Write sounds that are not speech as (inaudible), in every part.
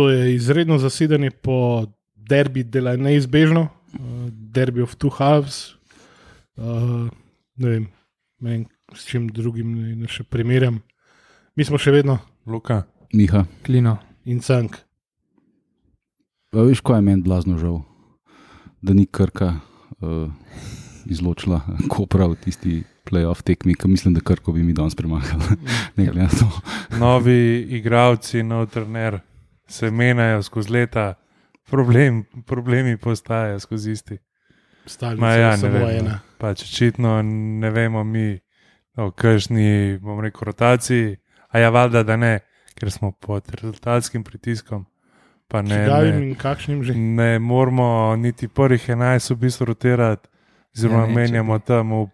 to je izredno zasedanje po derbi, dela neizbežno, uh, derbi of two halves. Uh, ne vem, ne vem, s čim drugim ne še primerjam. Mi smo še vedno Luka. Miha. Klino. in cank. A veš, kaj je meni blazno žal, da ni krka uh, izločila Kopra v tisti playoff tekmi, ki mislim, da krko bi mi danes premagali. (laughs) ne glede na to. Novi igravci, nov trener se menjajo skozi leta, Problem, problemi postajajo skozi isti. Stalnica Ma je ja, ne samo vem, ena. Pač očitno ne vemo mi o kakšni, bom rekel, rotaciji, a ja, valjda, da ne, ker smo pod rezultatskim pritiskom. Pa ne, ne, ne moramo niti prvih 11 v bistvu rotirati, oziroma Ja, ne, če menjamo tam v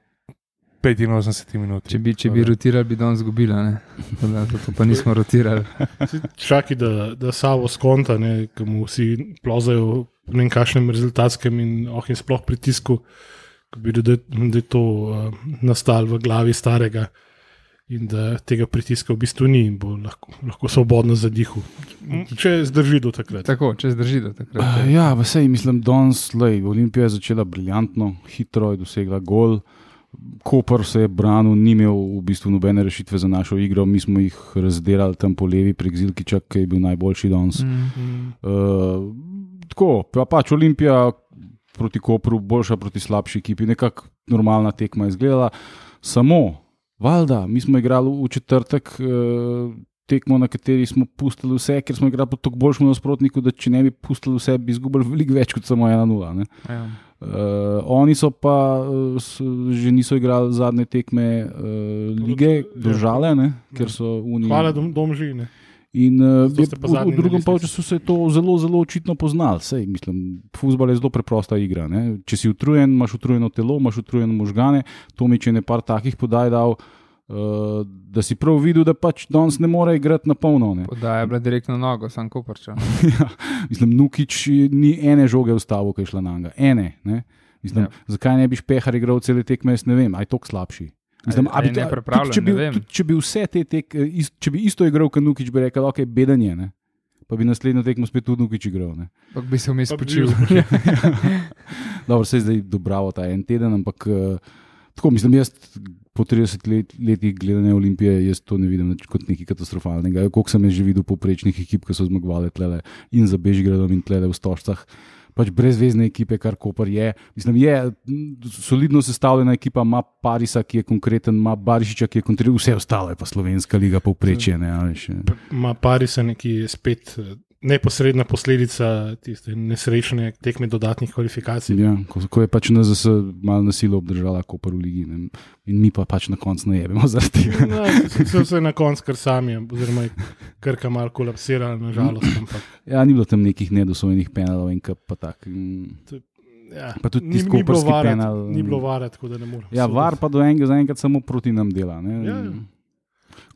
85 minut. Če bi, če bi rotirali, bi danes izgubili. ne. Tako da, Zato pa nismo rotirali. (laughs) Čakaj, da, da Savo skonta, ne, ki mu vsi plozajo v ne vem kakšnem rezultatskem in, oh, in sploh pritisku, ko bi da, da je to uh, nastalo v glavi starega in da tega pritiska v bistvu ni in bo lahko, lahko svobodno zadihal. Če zdrži do takrat. Tako, če zdrži do takrat. Uh, ja, pa sej mislim, danes, lej, Olimpija je začela briljantno, hitro je dosegla gol. Koper se je branil, ni imel v bistvu nobene rešitve za našo igro, mi smo jih razdelali tam po levi prek Zilkiča, ki je bil najboljši danes. Mm. Mm. Uh, tako, pa pač Olimpija proti Kopru, boljša proti slabši ekipi, nekako normalna tekma je izgledala. Samo, valjda, mi smo igrali v četrtek. Uh, Tekmo, na kateri smo pustili vse, ker smo igrali pod tako boljšim nasprotnikom, da če ne bi pustili vse, bi izgubili veliko več kot samo 1-0. ne. Ja. Uh, oni so pa uh, s, že niso igrali zadnje tekme uh, lige, držale, ne, ker so unije. Hvala, dom, domžine. In uh, je, v, v drugem polčasu se je to zelo, zelo očitno poznalo. Sej, mislim, futbol je zelo preprosta igra. Ne. Če si utrujen, imaš utrujeno telo, imaš utrujene možgane. To mi, če je ne par takih podaj dal, uh, da si prav videl, da pač danes ne more igrati na polno. Ne. Podaja je bila direktno na nogo, sam koprča. (laughs) ja, mislim, Nukič ni ene žoge v stavu, ki je šla na njega. Ene. Ne. Mislim, Ja. ja. Zakaj ne bi špehar igral cele tekme, jaz ne vem, aj tok slabši. Mislim, A je- a bi a je to- nepripravljen, tudi če bi, tudi Če bi vse te tekme, če bi isto igral, kot Nukič, bi rekel, ok, beden je. Ne? Pa bi naslednjo tekmo spet tudi Nukič igral. Ne? Ampak bi se vmes Pa počil. bil (laughs) (laughs) Dobro, se je zdaj dobravo ta en teden, ampak uh, tako mislim, jaz po 30 let, letih gledanja Olimpije, jaz to ne vidim kot nekaj katastrofalnega. Koliko sem že videl poprečnih ekip, ki so zmagovali tlele in za Bežgradom in tlele v Stožcah. Pač brezvezne ekipe, kar Koper je. Mislim, je solidno sestavljena ekipa, ima Parisa, ki je konkreten, ima Barišiča, ki je konkreten, vse ostalo je pa slovenska liga povprečje. Ne, a veš, eh. Ma Paris je spet neposredna posledica tiste nesrečne tekme dodatnih kvalifikacij. Ja, ko, ko je pač NZS malo nasilo obdržala Koper v ligi ne, in mi pa pač na koncu ne jebemo zaradi tega. No, so se na koncu kar sami, oziroma je krka malo kolapsirala, nažalost. Ampak, Ja, ni bilo tam nekih nedosojenih penalov in kap pa tak. ja, Pa tudi tisti ni bilo koprski vara, penal, ni bilo vara, tako da ne morem. Ja, var pa do enega zaenkrat samo proti nam dela. Ne. Ja, ja.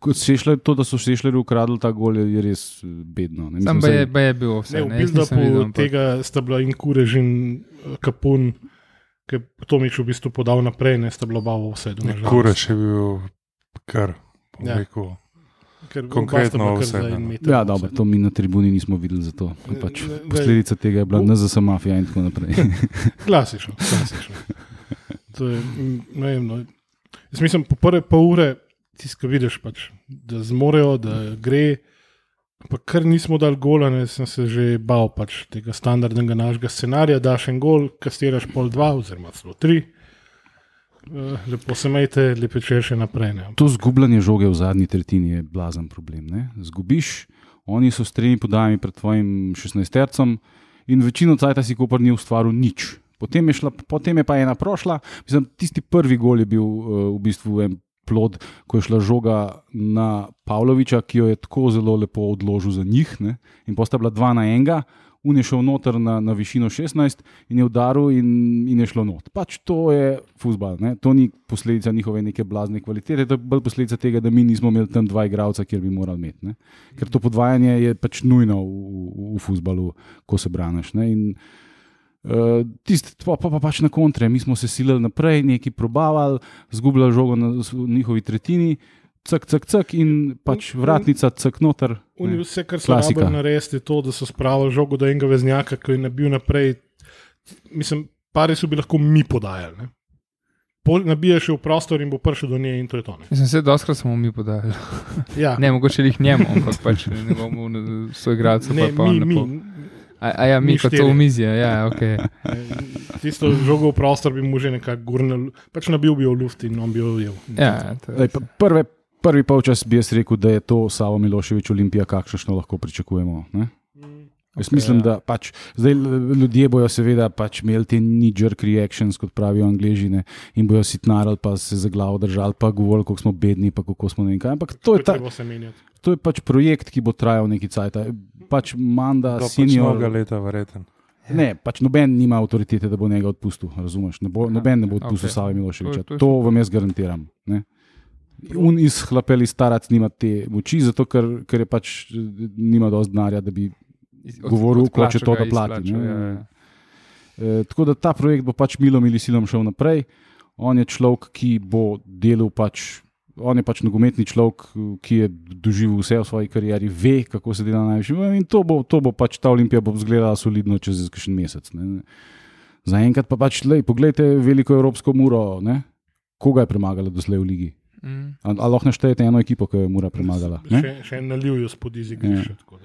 Kot sešljer, to, da so sešljerji ukradli ta gol, je, je res eh, bedno. Ne. Sam Mislim, pa je, pa je bil vse. Ne, v ne, nisem build-upu videl, ampak- tega sta bila in kurež in eh, kapun, ki je Tomič v bistvu podal naprej, ne sta bila bava vse. Kureš je bil kar, bom Ja. rekel. Ker konkretno en no. Ja, dobro, to mi na tribuni nismo videli, zato Ne, pač ne, ne. posledica tega je bila V- NZS mafija in tako naprej. (laughs) Klasično, klasično. To je, ne vem, no. Jaz mislim, po prve pol ure ti skaj vidiš, pač, da zmorejo, da gre. Pa kar nismo dali gola, ne, sem se že bal pač, tega standardnega našega scenarija, daš en gol, kastiraš pol dva, oziroma celo tri. Eh, Lepo se majte, lepo če še naprej. Ne. To zgubljanje žoge v zadnji tretjini je blazen problem. Ne? Zgubiš, oni so s tremi podajami pred tvojim 16-tercem in večino cajta si Koper ni ustvaril nič. Potem je, šla, potem je pa ena prošla. Mislim, tisti prvi gol je bil uh, v bistvu en plod, ko je šla žoga na Pavloviča, ki jo je tako zelo lepo odložil za njih. Ne? In posta bila dva na enega. Un je šel noter na, na višino 16 in je udaril, in, in je šlo not. Pač to je futbal, ne? to ni posledica njihove neke blazne kvalitete, to je bolj posledica tega, da mi nismo imeli tam dva igralca, kjer bi morali imeti. Ne? Ker to podvajanje je pač nujno v, v, v futbalu, ko se braniš. Ne? In, Uh, Tisti, pa, pa, pa pač na kontre, mi smo se silili naprej, neki probavali, zgubljali žogo na njihovi tretjini, cek, cek, cek in pač vratnica, cek noter. Oni ne. vse, kar so rabili narediti, je to, da so spravili žogo do enega veznjaka, ki je nabil naprej. Mislim, pari so bi lahko mi podajali. Ne? Pol nabiješ v prostor in bo prišel do nje, in to je to. Ne? Mislim, se doskrat smo mi podali. Ja, Ne, mogoče jih njemu, ampak pač njegovemu soigralcu. ne, pa, pa mi, mi. A, a ja, mi mi kot to štiri. v mizi, ja, ok. (laughs) tisto žogo v prostor bi mu že nekako gurnil, pač nabil bi jo v luft in on bi jo ujel. Ja, to, pa prve, prvi polčas bi jaz rekel, da je to Savo Miloševič Olimpija, kakšno lahko pričakujemo. Ne? Jaz Ok, mislim, ja. da pač, zdaj ljudje bojo seveda pač imeli te knee-jerk reactions, kot pravijo angližine, in bojo sitnarili, pa se za glavo držali, pa govorili, kako smo bedni, pa kako smo ne vem kaj. Ampak to je, ta, to je pač projekt, ki bo trajal neki cajt. Pač Manda, To pač senior. mnoga leta, verjeten. Ne, pač noben nima avtoritete, da bo njega odpustil. Razumeš? Ne bo, Aha, noben ne bo odpustil ok. okay. Save Miloševiča. To- to To, vam jaz garantiram. Ne? Un izhlapeli starac nima te moči, zato ker, ker je pač nima dovolj denarja, da bi. Od- govoril, odplačal hoče to, da plati, izplačal, ne. ja, ja. Eh, tako da ta projekt bo pač milom ali silom šel naprej. On je človek, ki bo delal pač. On je pač nogometni človek, ki je doživel vse v svoji karieri, ve, kako se dela na najvišjem nivoju in to bo, to bo pač ta olimpija bo izgledala solidno čez kakšen mesec. Ne. Zaenkrat pa pač, lej, poglejte veliko evropsko muro, ne. koga je premagala doslej v ligi. Mm. A, a lahko naštejete eno ekipo, ki jo je mura premagala? Ne? Še, še en naliv jo spod izigrišča. Ja.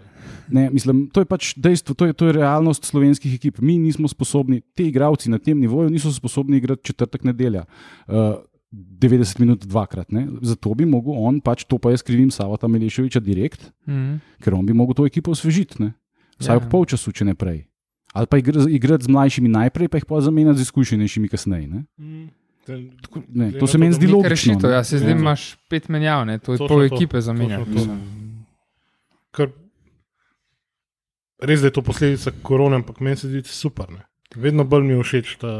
Ne, mislim, to je pač dejstvo, to je, to je realnost slovenskih ekip. Mi nismo sposobni, ti igravci na tem nivoju niso sposobni igrati četrtek nedelja. Uh, 90 minut dvakrat. Ne? Zato bi mogel on, pač to pa jaz krivim Savata Meleševiča direkt, Mm. ker on bi mogel to ekipo osvežiti. ne. Vsaj Ja. v polčasu, če ne prej. Ali pa igra- igrati z mlajšimi najprej, pa jih pa zamenjati z izkušenejšimi kasneje. Ne? Mm. Tako, ne, to se meni da zdi logično. Rešitev, ne. ja, se zdaj Ja. imaš pet menjav, ne, to je pol ekipe to. mislim. Kar, res da je to posledica korona, ampak meni se zdi super. Ne? Vedno bolj mi je všeč, da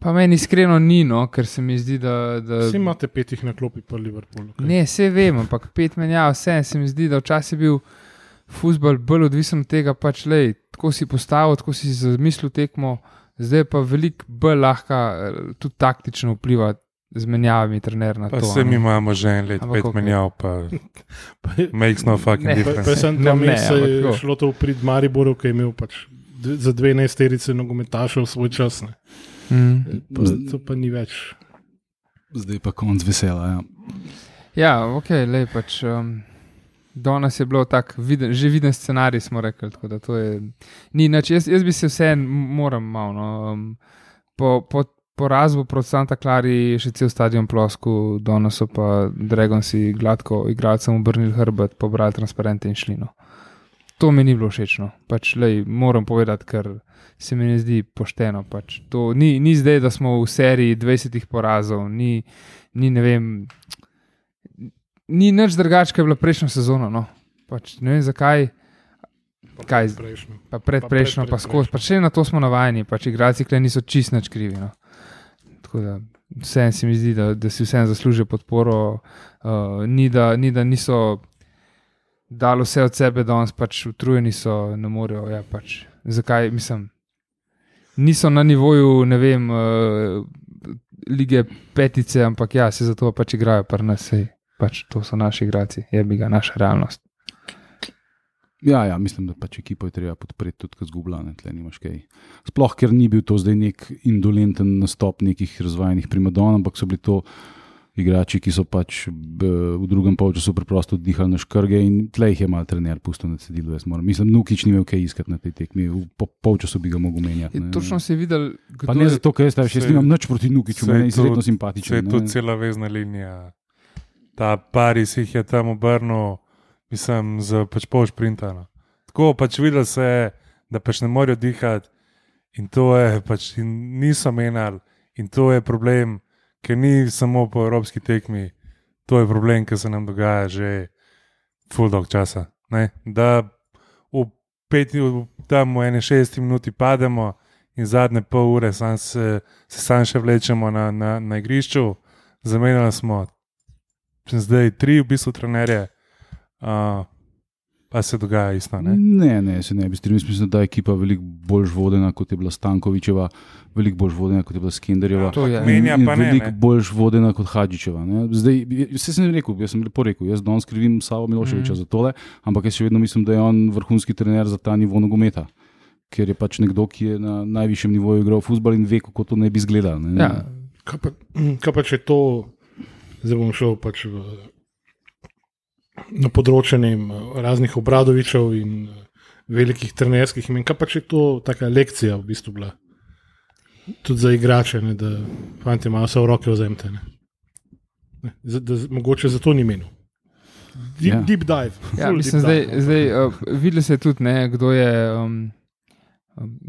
Pa meni iskreno ni, no, ker se mi zdi, da. da vsi imate petih na klopi po Liverpoolu. kaj? Ne, vse vem, ampak pet menjav, vse se mi zdi, da včasih je bil futbol bolj odvisen od tega, pač le, tako si postavil, tako si zamislil tekmo, zdaj pa veliko bolj lahko tudi taktično vpliva z menjavami trener na Pa to. se a ne. mi imamo že en let, Ampak pet okej. menjav, pa (laughs) Pa makes no fucking Ne, Pa, pa difference. sem Ne, dva ne, je šlo to v prid Mariboru, ki je imel pač za dve enajsterice nogometašev svoj čas. Ne. Mm. Pa, to pa ni več. Zdaj pa konc vesela. Ja. Ja, ok, le pač. Um, Danes je bilo tako, viden, že viden scenarij, smo rekli. da Je, ni, nič, jaz, jaz bi se vse moram malo. No, um, po, po porazu proti Santa Clari je še cel stadion plosku, danes so pa Dragonsi gladko igralcem obrnili hrbet, pobrali transparente in šli. No. To mi ni bilo všeč. No. Pač, moram povedati, ker se mi ne zdi pošteno. Pač. Ni, ni zdaj, da smo v seriji 20 porazov, ni, ni ne vem. Ni nič drugače, kot je bila prejšnja sezona. No. Pač, ne vem zakaj, Pa Kaj? Prejšnjo. pa predprejšnjo, pa, pa skozi. Pač na to smo navajeni, pač igralci kle niso čist nič krivi. No. Tako da vseeno se mi zdi, da, da si vseeno zaslužijo podporo. Uh, ni, da, ni, da niso dali vse od sebe, danes pač utrujeni so, ne morejo. Ja, pač. Zakaj, mislim, niso na nivoju, ne vem, uh, lige petice, ampak ja, se zato pač igrajo, pa nas sej. Pač to so naši igralci, je bi ga naša realnost. Ja, ja, mislim, da pač ekipo je treba podpreti, tudi ko zgubljane, tle nimaš kaj. Sploh, ker ni bil to zdaj nek indolenten nastop nekih razvajenih primadon, ampak so bili to igrači, ki so pač v drugem polčasu preprosto dihali na škrge in tle jih je mal trener pustil na cedilu. Jaz moram, mislim, Nukič ni imel kaj iskati na tej tekmi, v po, polčasu bi ga mogel menjati. Je, ne. točno si videl, kdo Pa ne je- zato, ker jaz, jaz nimam nič proti Nukiču, meni je izredno to- simpatičen. je tu ne. cela vezna linija. Ta Paris jih je tam obrnil, mislim, za pač pol šprinta. No. Tako pač videl se je, da pač ne morejo dihati in to je pač niso menjali. In to je problem, ker ni samo po evropski tekmi, to je problem, ki se nam dogaja že full dog časa. Ne? Da v pet, v- tam v 61 minuti pademo in zadnje pol ure sam se, se sam še vlečemo na, na, na igrišču. Zamenjali smo zdaj tri, v bistvu, trenerje. Uh, A se dogaja isto, ne? Ne, ne, se ne bi strinjal. Mislim, da je ekipa veliko bolj vodena, kot je bila Stankovičeva, veliko bolj vodena, kot je bila Skenderjeva. To je. Menja pa ne, veliko bolj vodena kot Hadžičeva. ne. Zdaj, vse sem rekel, jaz sem lepo rekel, jaz danes krivim Savo Miloševiča mm. za tole, ampak jaz še vedno mislim, da je on vrhunski trener za ta nivo nogometa. Ker je pač nekdo, ki je na najvišjem nivoju igral futbol in ve, kako to ne bi izgledalo. ne. Ja, Kaj pa, kaj pa če to, zdaj bom šel pač v, na področje vem, raznih obradovičev in eh, velikih trenerskih imen. Kaj pa če je to taka lekcija v bistvu bila? Tudi za igrače, ne, da fanti malo se v roke vzemte. Ne. Ne, za- da z- Mogoče zato ni menil. Deep, Ja. deep dive. Ja, mislim, deep zdaj, dive, zdaj, uh, videli ste tudi, ne, kdo je. Um,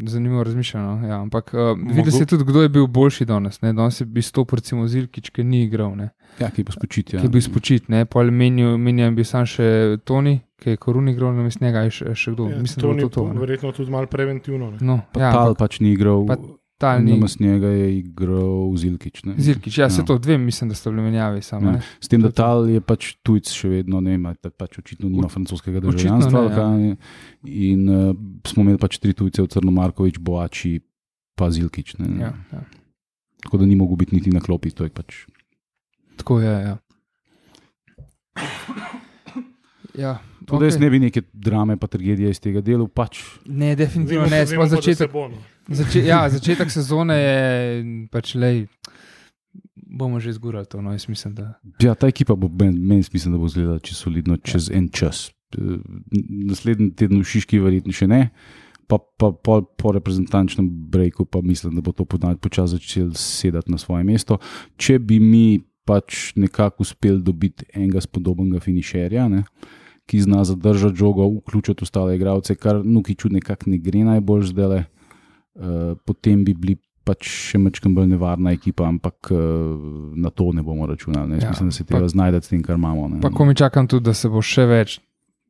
zanimivo razmišljanje. no, Ja, ampak uh, videli ste tudi, kdo je bil boljši danes. Ne? Danes je bil stop, recimo Zilkič, ki ni igral, ne? Ja, ki je pa spočit. Ja. ki je bil spočit. Pol menil, menil bi sam še Toni, ki je koruni igral, na mestu njega je še, še kdo. Ja, mislim, to da je to. to ne. verjetno tudi malo preventivno. Ne. No, Pa ja, Tal ampak pač ni igral, Pa Tal ni. namesto njega je igral Zilkič. ne. Zilkič, ja, se Ja. to dve, mislim, da sta bili menjavi samo. Ja. Ja. S tem, da Tal je pač tujec, še vedno ne ta- pač očitno nima francoskega Očitno državljanstva. ne, ja. ne. In uh, smo imeli pač tri tujce, Crnomarkovič, Boači, pa Zilkič. Ne. Ja, ja. Tako da ni mogel biti niti na klopi. To je pač. Tako je. Ja. Ja, Tako da jaz ne bi neke drame, pa tragedije iz tega dela. Pač, Ne, definitivno Vemo ne. pa- Sploh vemo pa, začetek, zače, ja, (laughs) začetek sezone je pač le. Bomo že zgurali to, no, mislim, da. ja, ta ekipa bo meni men, mislim, da bo izgledala čez solidno, čez ja. en čas. Eh, Naslednji teden v Šiški, verjetno še ne. Pa, pa po, po reprezentančnem breku, pa mislim, da bo to počasi začel sedeti na svoje mesto. Če bi mi pač nekako uspeli dobiti enega spodobnega finišerja, ne, ki zna zadržati žogo, vključiti ostale igralce, kar Nukiču nekako ne gre najbolj zdaj, uh, potem bi bili pač še mečkam bolj nevarna ekipa, ampak uh, na to ne bomo računali. Ne. Jaz Ja, Mislim, da se pa- treba znajti s tem, kar imamo. Ne. Pa ko mi čakam tudi, da se bo še več,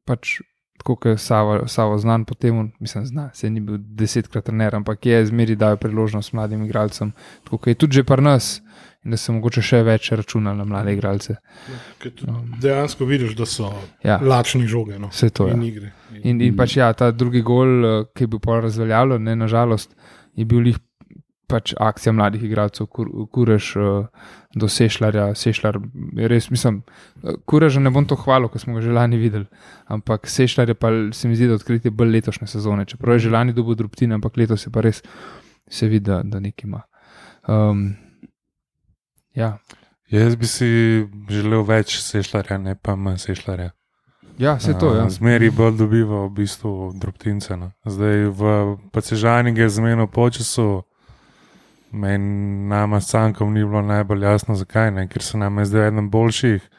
pač tako kot Savo, Savo znan po tem, mislim, zna, se ni bil desetkrat trener, ampak je zmeri dal priložnost mladim igralcem, tako kot je tudi že pri nas. In da se mogoče še več računali na mlade igralce. Ker tudi Dejansko vidiš, da so Ja, lačni žoge. No. vse to je. In igre. In, in pač ja, ta drugi gol, eh, ki je bil pol razveljavljen, ne, nažalost, je bil lih pač akcija mladih igralcev, kur, kurež uh, do Sešljarja. Sešljar je res, mislim, eh, kureža ne bom to hvalil, ker smo ga že lani videli, ampak Sešljar je pa se mi zdi, da odkritje bolj letošnje sezone. Čeprav je že lani dobil drobtine, ampak letos je pa res se vidi, da, da nekaj ima. Um, ja. Jaz bi si želel več sešljarja, ne pa manj sešljarja. ja, vse to. Ja. Zmeri bolj dobiva v bistvu drobtince. No. Zdaj v Pacežani je zmenil počasu. Meni, nama, s Cankom, ni bilo najbolj jasno, zakaj ne, ker se nam zdaj eden boljših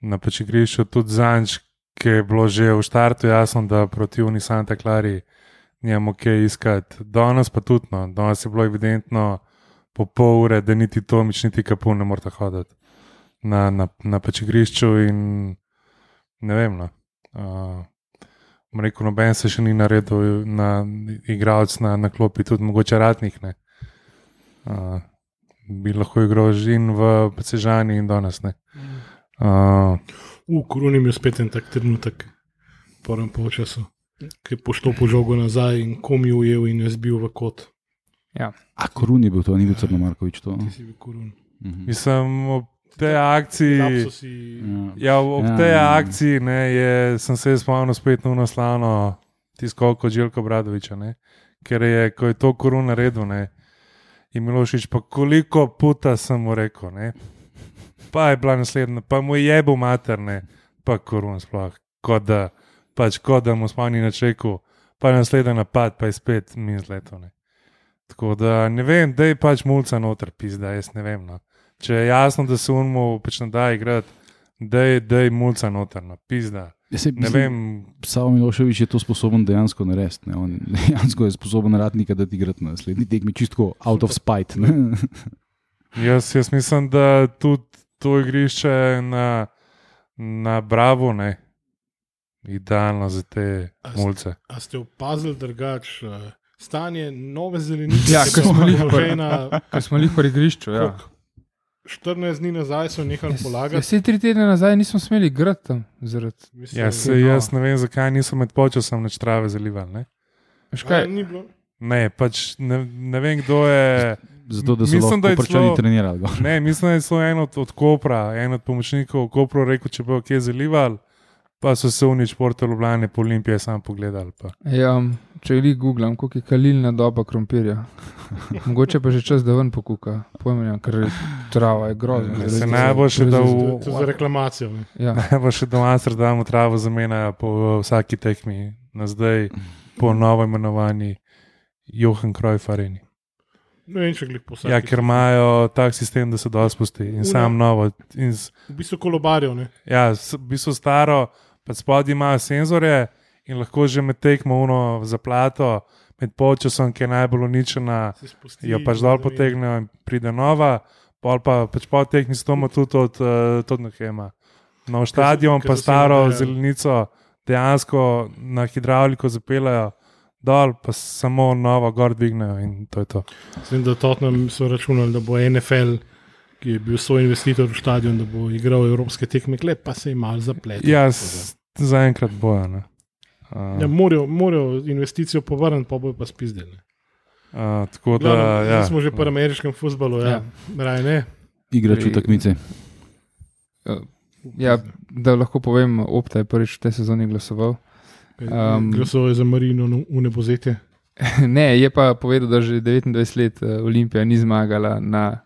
na pečigrišču, tudi Zanč, ki je bilo že v štartu jasno, da proti Uni Santa Clari njemu kaj iskati. Danes pa tudi, no, danes je bilo evidentno po pol ure, da niti Tomič, niti Kapun ne morata hoditi na, na, na pečigrišču in ne vem. No. Uh, rekel, noben se še ni naredil, na igralec na, na klopi, tudi mogoče ratnih. Ne. Bi lahko igral žin v Pesežani in danes ne. Uh, V koruni je spet en tak trenutek, po enem polčasu, ki je poštopil žogo nazaj in komi ujel in je zbil v kot. A korun je bil to, ni bil Crnomarkovič to. Ti si bil korun. Mhm. mislim, ob tej akciji. Lapsusi, Ja. Ja, ob Ja, tej ja, ja. akciji ne, je, sem se spomnil spet na naslavno tiskal kot Željko Bradoviča, ne, ker je, ko je to korun naredil, ne, in Milošič, pa koliko puta sem mu rekel, ne, pa je bila naslednja, pa mu je bil materne, pa korun sploh, kot da, pač kot da mu spomni na čeku, pa naslednji napad, pa je spet mi zleto. Ne. Tako da ne vem, da je pač mulca noter, pizda, jaz ne vem. No. Če je jasno, da se unmo pač ne da igrati, da je, je mulca noterna, pizda. Ja, saj, Ne mislim, vem, Savo Miloševič je to sposoben dejansko narediti. ne. On (laughs) Dejansko je sposoben ratnika, da ti igra na naslednji tekmi čisto out of spite. ne. (laughs) jaz, jaz mislim, da tudi to igrišče na, na Bravo ne, idealno za te A mulce. A ste opazili drugače uh, stanje nove zelenice? Ja, ko smo jih pri igrišču. Ja. koliko? 14 dni nazaj so nehali Ja, polagati. vse tri tedne nazaj nismo smeli igrati tam. Zaradi, Mislim, Ja, se, no. jaz ne vem, zakaj niso med počasom neč trave zalivali. Ne, ne pač ne, ne vem, kdo je. Zato, da so Mislim, da je celo- trenirali. ga. Ne, mislim, da je to en od, od Kopra, en od pomočnikov v Kopru rekel, če bo kje zalival, pa so se unič športe Ljubljane po Olimpiji sam pogledali. Pa. ja, če jih googlam, koliko je kalilna doba krompirja. (laughs) Mogoče pa že čas, da ven pokuka. Pojmenjam, ker je trava je grozna. Ja, se Res- najbolj še res- da To, v- to za reklamacijo. Ne. Ja. (laughs) Najbolj še do Amsterdamu travo zamenjajo po vsaki tekmi, na zdaj po novo imenovani Johan Cruyff Areni. Ne vem, če glih posebej. Ja, ker imajo tak sistem, da se dosti spusti in Una- sam novo. In z, V bistvu kolobarijo. Ne. ja, v bistvu staro, pa spodaj imajo senzorje in lahko že med tekmo uno zaplato, med počasom, ki je najbolj uničena, spusti, jo pač dol ne potegnejo in pride nova, pol pa pač po tekmi stoma tudi od uh, Tottenhama. Na stadion ker pa se staro navajali. zelenico dejansko na hidravliko zapeljajo dol, pa samo novo gor dvignejo in to je to. Vem, da Tottenham so računali, da bo NFL, ki je bil svoj investitor v stadion, da bo igral evropske tekme, kle pa se je mal zapletel. Ja, zaenkrat bojo. ne. Uh, Ja, morajo, morajo investicijo povrniti, pa bojo pa spizdeli. uh, tako da, Glavno, ja. smo že pri ameriškem futbalu, ja. Ja. Raj ne. Igrač v tekmice. Ja, da lahko povem, Opta je prvič v tej sezoni glasoval. Um, Glasoval je za Marino no, v nebozetje. (laughs) ne, je pa povedal, da že 29 let uh, Olimpija ni zmagala na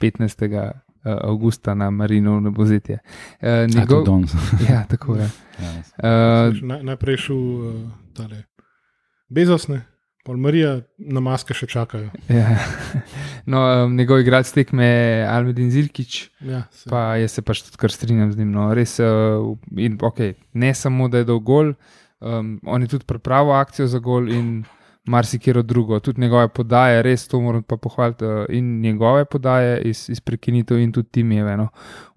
15. Uh, Augusta na Marino v Nebozetje. Uh, A, to njegov, (laughs) ja, tako je. Ja, Uh, Naj, najprej šel uh, tale Bezos, ne. Pol Marija na maske še čakajo. ja. (laughs) no, um, njegov igralec tekme je Almedin Zilkič, Ja, se- pa jaz se pač tudi kar strinjam z njim. No. Res, uh, in, okay, ne samo, da je dal gol, um, on je tudi pripravil akcijo za gol in marsikero drugo. Tudi njegove podaje, res to moram pa pohvaliti. Uh, in njegove podaje iz, iz prekinitev, in tudi timjeve. No.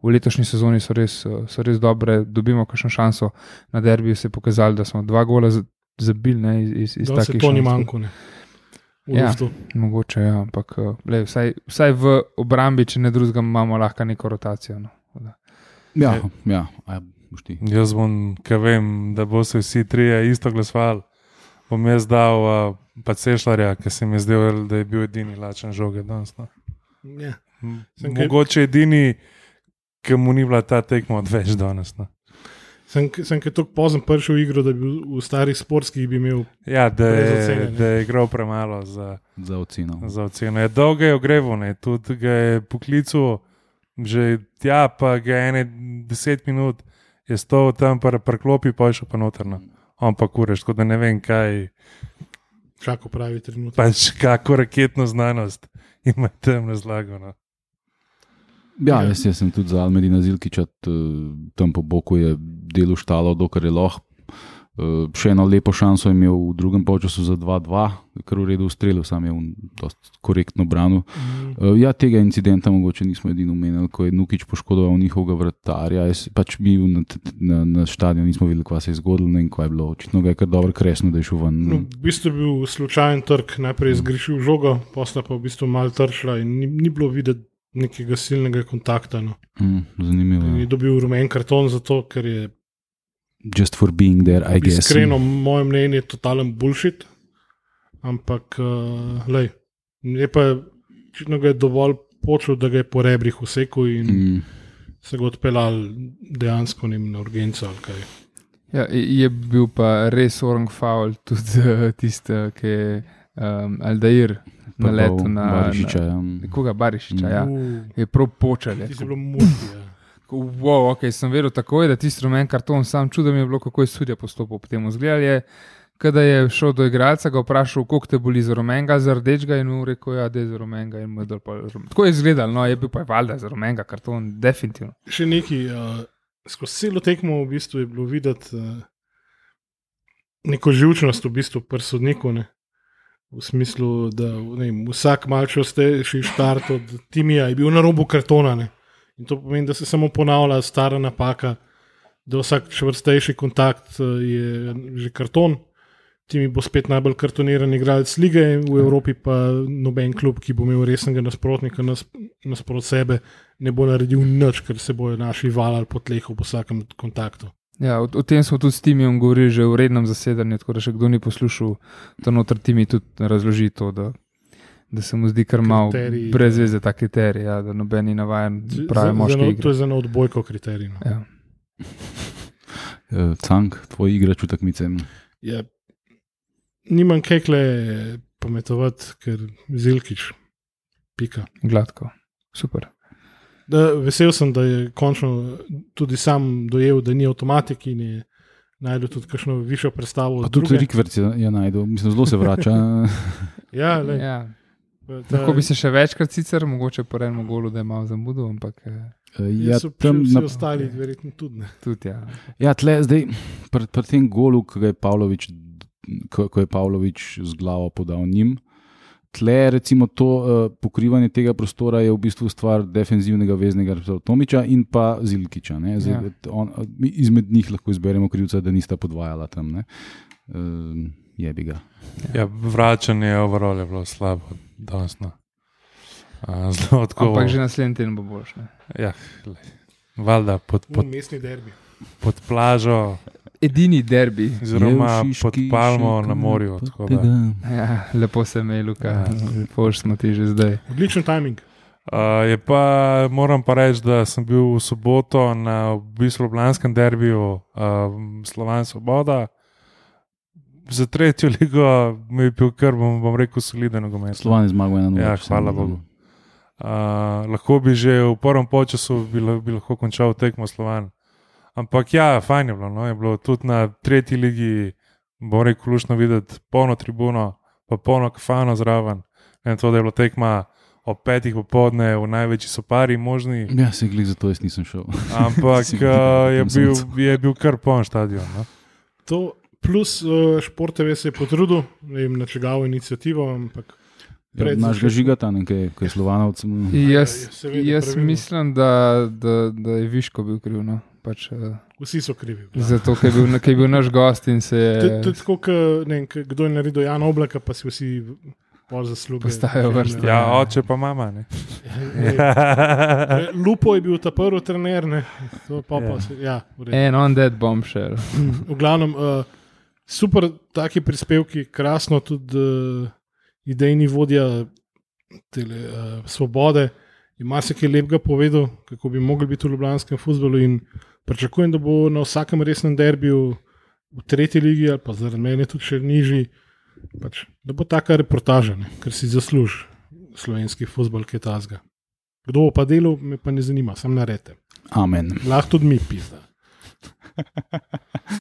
V letošnji sezoni so res, uh, so res dobre, dobimo kakšno šanso. Na derbiju se je pokazalo, da smo dva gola zabili ne, iz, iz, takih to ni šans. manjko. Ja. luftu. Mogoče, ja, ampak uh, lej, vsaj, vsaj v obrambi, če ne drugega, imamo lahko neko rotacijo. No. Da. ja, ja. A, boš ti. Jaz bom, ker vem, da bo se vsi trije isto glasovali. Bom jaz dal uh, pa Cešljarja, ker se mi je zdel, da je bil edini lačen žoge danes. No. Ja. M- Sem kaj- Mogoče edini, ki mu ni bila ta tekma odveč danes. No. Sem, sem kaj tako pozem prišel v igro, da bi v starih sportskih bi imel. Ja, da je, da je igral premalo za, Za oceno. za oceno. Je dolgo je ogreval, ne. tudi ga je poklical, že tja, pa ga je ene deset minut je stal tam, pa preklopi, pa je šel pa notrno. Pa kureš, tako da ne vem, kaj. Čakal pravi trenutek. pač kako raketno znanost ima tam razlago. No. Ja, jaz, jaz sem tudi za Almedina Zilkiča, tam po boku je delo štalo, dokler je lahko. Uh, še eno lepo šanso je imel v drugem polčasu za 2-2, kar v redu ustrelil, sam je v korektno branil. Mm. Uh, ja, tega incidenta mogoče nismo edini omenili, ko je Nukič poškodoval njihovega vratarja. Jaz, pač mi na, na, na stadionu nismo videli, kaj se je zgodilo, vem, kaj je bilo. Očitno ga je kar dobro kresno, da je šel ven. No, v bistvu je bil slučajen trg, najprej zgrešil žogo, posla pa v bistvu mal tršila in ni, ni bilo videti nekega silnega kontakta. No. Mm, zanimivo. In je Ja. dobil rumen karton zato, ker je Just for being there, I guess. iskreno, moje mnenje, totalen bullshit. Ampak, uh, lej, je pa očitno ga je dovolj počel, da ga je po rebrih usekal in mm. Mm, se ga odpeljal dejansko ne na urgenco ali kaj. Ja, je bil pa res orang faul, tudi uh, tisti, ki je um, Aldair naletel bal na. Barišiča, na ja. koga Barišiča, ja. Uh, Je prav počel. si bilo muški. Ja. Wow, okay, sem vedel takoj, da tisti rumen karton, sam čudem je bilo, kako je sudja postopal po tem. Zgledal je, kada je šel do igralca, ga vprašal, koliko te boli za rumenga, za rdečega in mu rekel, ja, da je za rumenga in mu je pa rumen. Tako je izgledal, no, je bil pa je valjda za rumenga karton, definitivno. Še neki, uh, skozi celo tekmo v bistvu je bilo videti uh, neko živčnost v bistvu pri sodniku. Ne? V smislu, da ne vsak malce ostejši štart od Timija je bil na robu kartona. Ne? In to pomeni, da se samo ponavlja stara napaka, da vsak čvrstejši kontakt eh, je že karton. Timi bo spet najbolj kartoniran igralec lige, v Evropi pa noben klub, ki bo imel resnega nasprotnika nas, nasprot sebe, ne bo naredil nič, ker se bojo naši valali po tleh v vsakem kontaktu. Ja, o, o tem smo tudi s Timijem govorili že v rednem zasedanju, tako da še kdo ni poslušal, to noter Timi tudi razloži to, da, da se mu zdi kar malo Kriteriji, brez ja. veze ta kriterij, ja, da noben ni navajen Za- pravi za- za moški eno- To je za eno odbojko kriterij. No. Ja. Uh, (laughs) Cank, tvoj igrač v tekmicem. Ja, nimam kaj kle pametovati, ker zilkič, pika. Gladko, super. Da, vesel sem, da je končno tudi sam dojel, da ni avtomatik in je najdel tudi kakšno višjo predstavo. Pa tudi. Rikverc je, je najdel, mislim, zelo se vrača. (laughs) Ja, lej, Ja. Ta, Lahko bi se še večkrat, sicer mogoče po enem golu, da je malo zamudil, ampak eh, Eh, ja, so tam na, ostali, verjetno tudi ne. tudi ja. ja, tle zdaj, pri, pri tem golu, ki ga je Pavlović, ko, ko je Pavlović z glavo podal njim. Tle, recimo, to uh, pokrivanje tega prostora je v bistvu stvar defenzivnega veznega Tomiča in pa Zilkiča. ne. Zdaj, Ja. on, izmed njih lahko izberemo krivca, da nista podvajala tam. ne. Uh, je bi ga. Ja, vračanje overall je bilo slabo, danes. No. A, Zelo tako. Ampak že naslednji teden bo boljš. ne. Ja. Valjda pod, pod, Mestni derbi. pod plažo, Edini derbi. oziroma Je pod Šiški palmo še na morju. Ja, lepo se me, Luka, Ja. lepo smo ti že zdaj. Odličen timing. Uh, je pa, moram pa reči, da sem bil v soboto na v bistvu Ljubljanskem derbiju uh, Slovan Svoboda. Za tretjo ligo mi je bil kar, bom, bom rekel, soliden nogomet. Slovan je zmagal ena Ja, hvala Bogu. Uh, lahko bi že v prvem času bi, bi lahko končal tekmo Slovan. Ampak ja, fajn je bilo. No? Je bilo tudi na tretji ligi, bom rekel, lušno videti polno tribuno, pa polno kafano zraven. Ne, to, da je bila tekma ob petih popovdne v največji sopari možni. Ja, se glih, zato jaz nisem šel. Ampak (laughs) uh, je, bil. je bil kar poln stadion. No? To plus uh, Šport TV se je potrudil, ne vem, na čigavo inicijativo, ampak Ja, Pred Naš ga žigata, nekaj, kaj je slovanovc. Jaz, Ja, jaz pravilno. mislim, da, da, da je Viško bil kriv. No? Pač, uh, vsi so krivi. zato, ker je, bil, ker je bil naš gost in se je. to je tako, kdo je naredil Jana Oblaka, pa si vsi zasluge. Postajajo vrste. Ja, oče pa mama. Ne? Ja. (laughs) Lupo je bil ta prvi trener, ne. To pa, pa, Ja. se- ja. En on dead bombshell. V glavnem, uh, super, taki prispevki, krasno, tudi uh, idejni vodja tele, uh, svobode. Je marsikaj lepega povedal, kako bi mogli biti v ljubljanskem futbolu. In pričakujem, da bo na vsakem resnem derbiju v tretji ligi, ali pa zaradi mene tudi še nižji, pač, da bo taka reportaža, ne, ker si zasluži slovenski futbol, ki je tazga. Kdo bo pa delal, me pa ne zanima, sam narete. Amen. Lahko tudi mi pisa. (laughs)